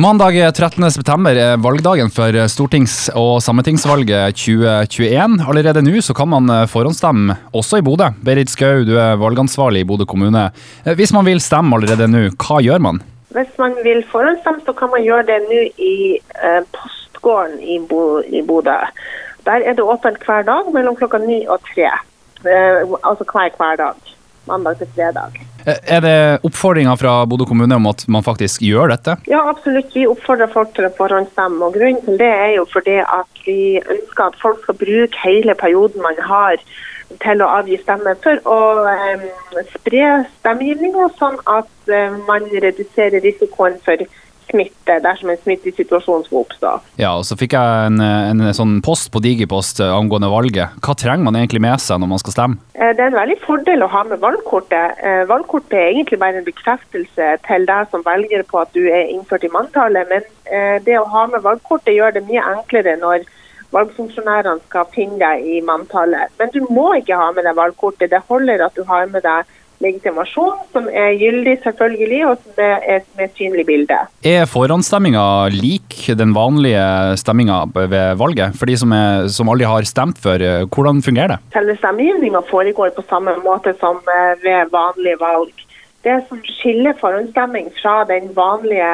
Mandag 13.9 er valgdagen for stortings- og sametingsvalget 2021. Allerede nå så kan man forhåndsstemme, også i Bodø. Berit Skau, du er valgansvarlig i Bodø kommune. Hvis man vil stemme allerede nå, hva gjør man? Hvis man vil forhåndsstemme, så kan man gjøre det nå i eh, postgården i, Bo Bodø. Der er det åpent hver dag mellom klokka ni og tre. Eh, altså hver hverdag. Mandag til fredag. Eh, er det oppfordringer fra Bodø kommune om at man faktisk gjør dette? Ja, absolutt. Vi oppfordrer folk til å forhåndsstemme. og Grunnen til det er jo fordi at vi ønsker at folk skal bruke hele perioden man har til å avgi stemme for å um, spre stemmegivninga, sånn at um, man reduserer risikoen for smitte dersom en smittesituasjon skal oppstå. Ja, og Så fikk jeg en, en, sånn post på Digipost eh, angående valget. Hva trenger man egentlig med seg når man skal stemme? Eh, det er en veldig fordel å ha med valgkortet. Eh, valgkortet er egentlig bare en bekreftelse til deg som velger på at du er innført i manntallet. Men det å ha med valgkortet gjør det mye enklere når valgfunksjonærene skal finne deg i manntallet. Men du må ikke ha med deg valgkortet. Det holder at du har med deg legitimasjon, som er gyldig selvfølgelig, og som er et med synlig bilde. Er forhåndsstemminga lik den vanlige stemminga ved valget, for de som, er, som aldri har stemt før? Hvordan fungerer det? Selve stemmegivninga foregår på samme måte som eh, ved vanlige valg. Det som skiller forhåndsstemming fra den vanlige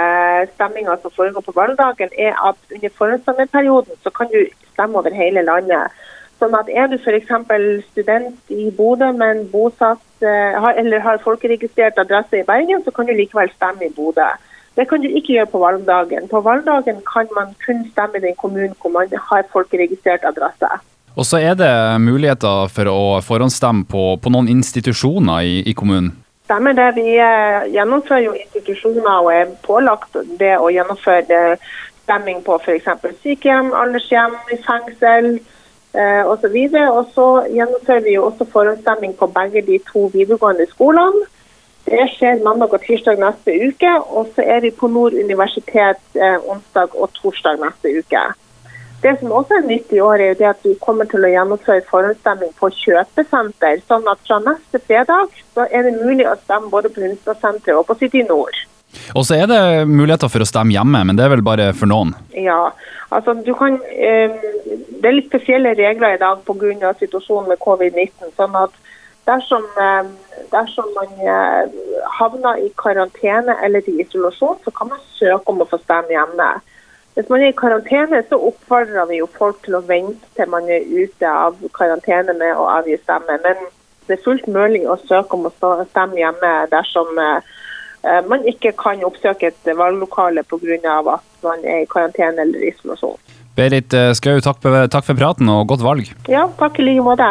stemminga som foregår på valgdagen, er at under forhåndsstemmeperioden så kan du stemme over hele landet. Sånn at Er du f.eks. student i Bodø, men bosatt, eh, eller har folkeregistrert adresse i Bergen, så kan du likevel stemme i Bodø. Det kan du ikke gjøre på valgdagen. På valgdagen kan man kun stemme i den kommunen hvor man har folkeregistrert adresse. Og så er det muligheter for å forhåndsstemme på, på noen institusjoner i, i kommunen? Stemmer det. Vi eh, gjennomfører jo institusjoner og er pålagt det å gjennomføre stemming på f.eks. sykehjem, aldershjem, fengsel eh, osv. Og så gjennomfører vi jo også forhåndsstemming på begge de to videregående skolene. Det skjer mandag og tirsdag neste uke. Og så er vi på Nord universitet eh, onsdag og torsdag neste uke. Det som også er nytt i år, er jo det at vi kommer til å gjennomføre forhåndsstemming på kjøpesenter. Sånn at fra neste fredag så er det mulig å stemme både på Hunstad-senteret og på City Nord. Og så er det muligheter for å stemme hjemme, men det er vel bare for noen? Ja, altså du kan eh, Det er litt spesielle regler i dag pga. situasjonen med covid-19. sånn at dersom, eh, dersom man eh, havner i karantene eller i isolasjon, så kan man søke om å få stemme hjemme. Hvis man er i karantene, så oppfordrer vi jo folk til å vente til man er ute av karantene med å avgi stemme. Men det er fullt mulig å søke om å stemme hjemme dersom eh, man ikke kan oppsøke et valglokale pga. at man er i karantene eller isolasjon. Berit eh, Skau, takk, takk for praten og godt valg. Ja, takk i like måte.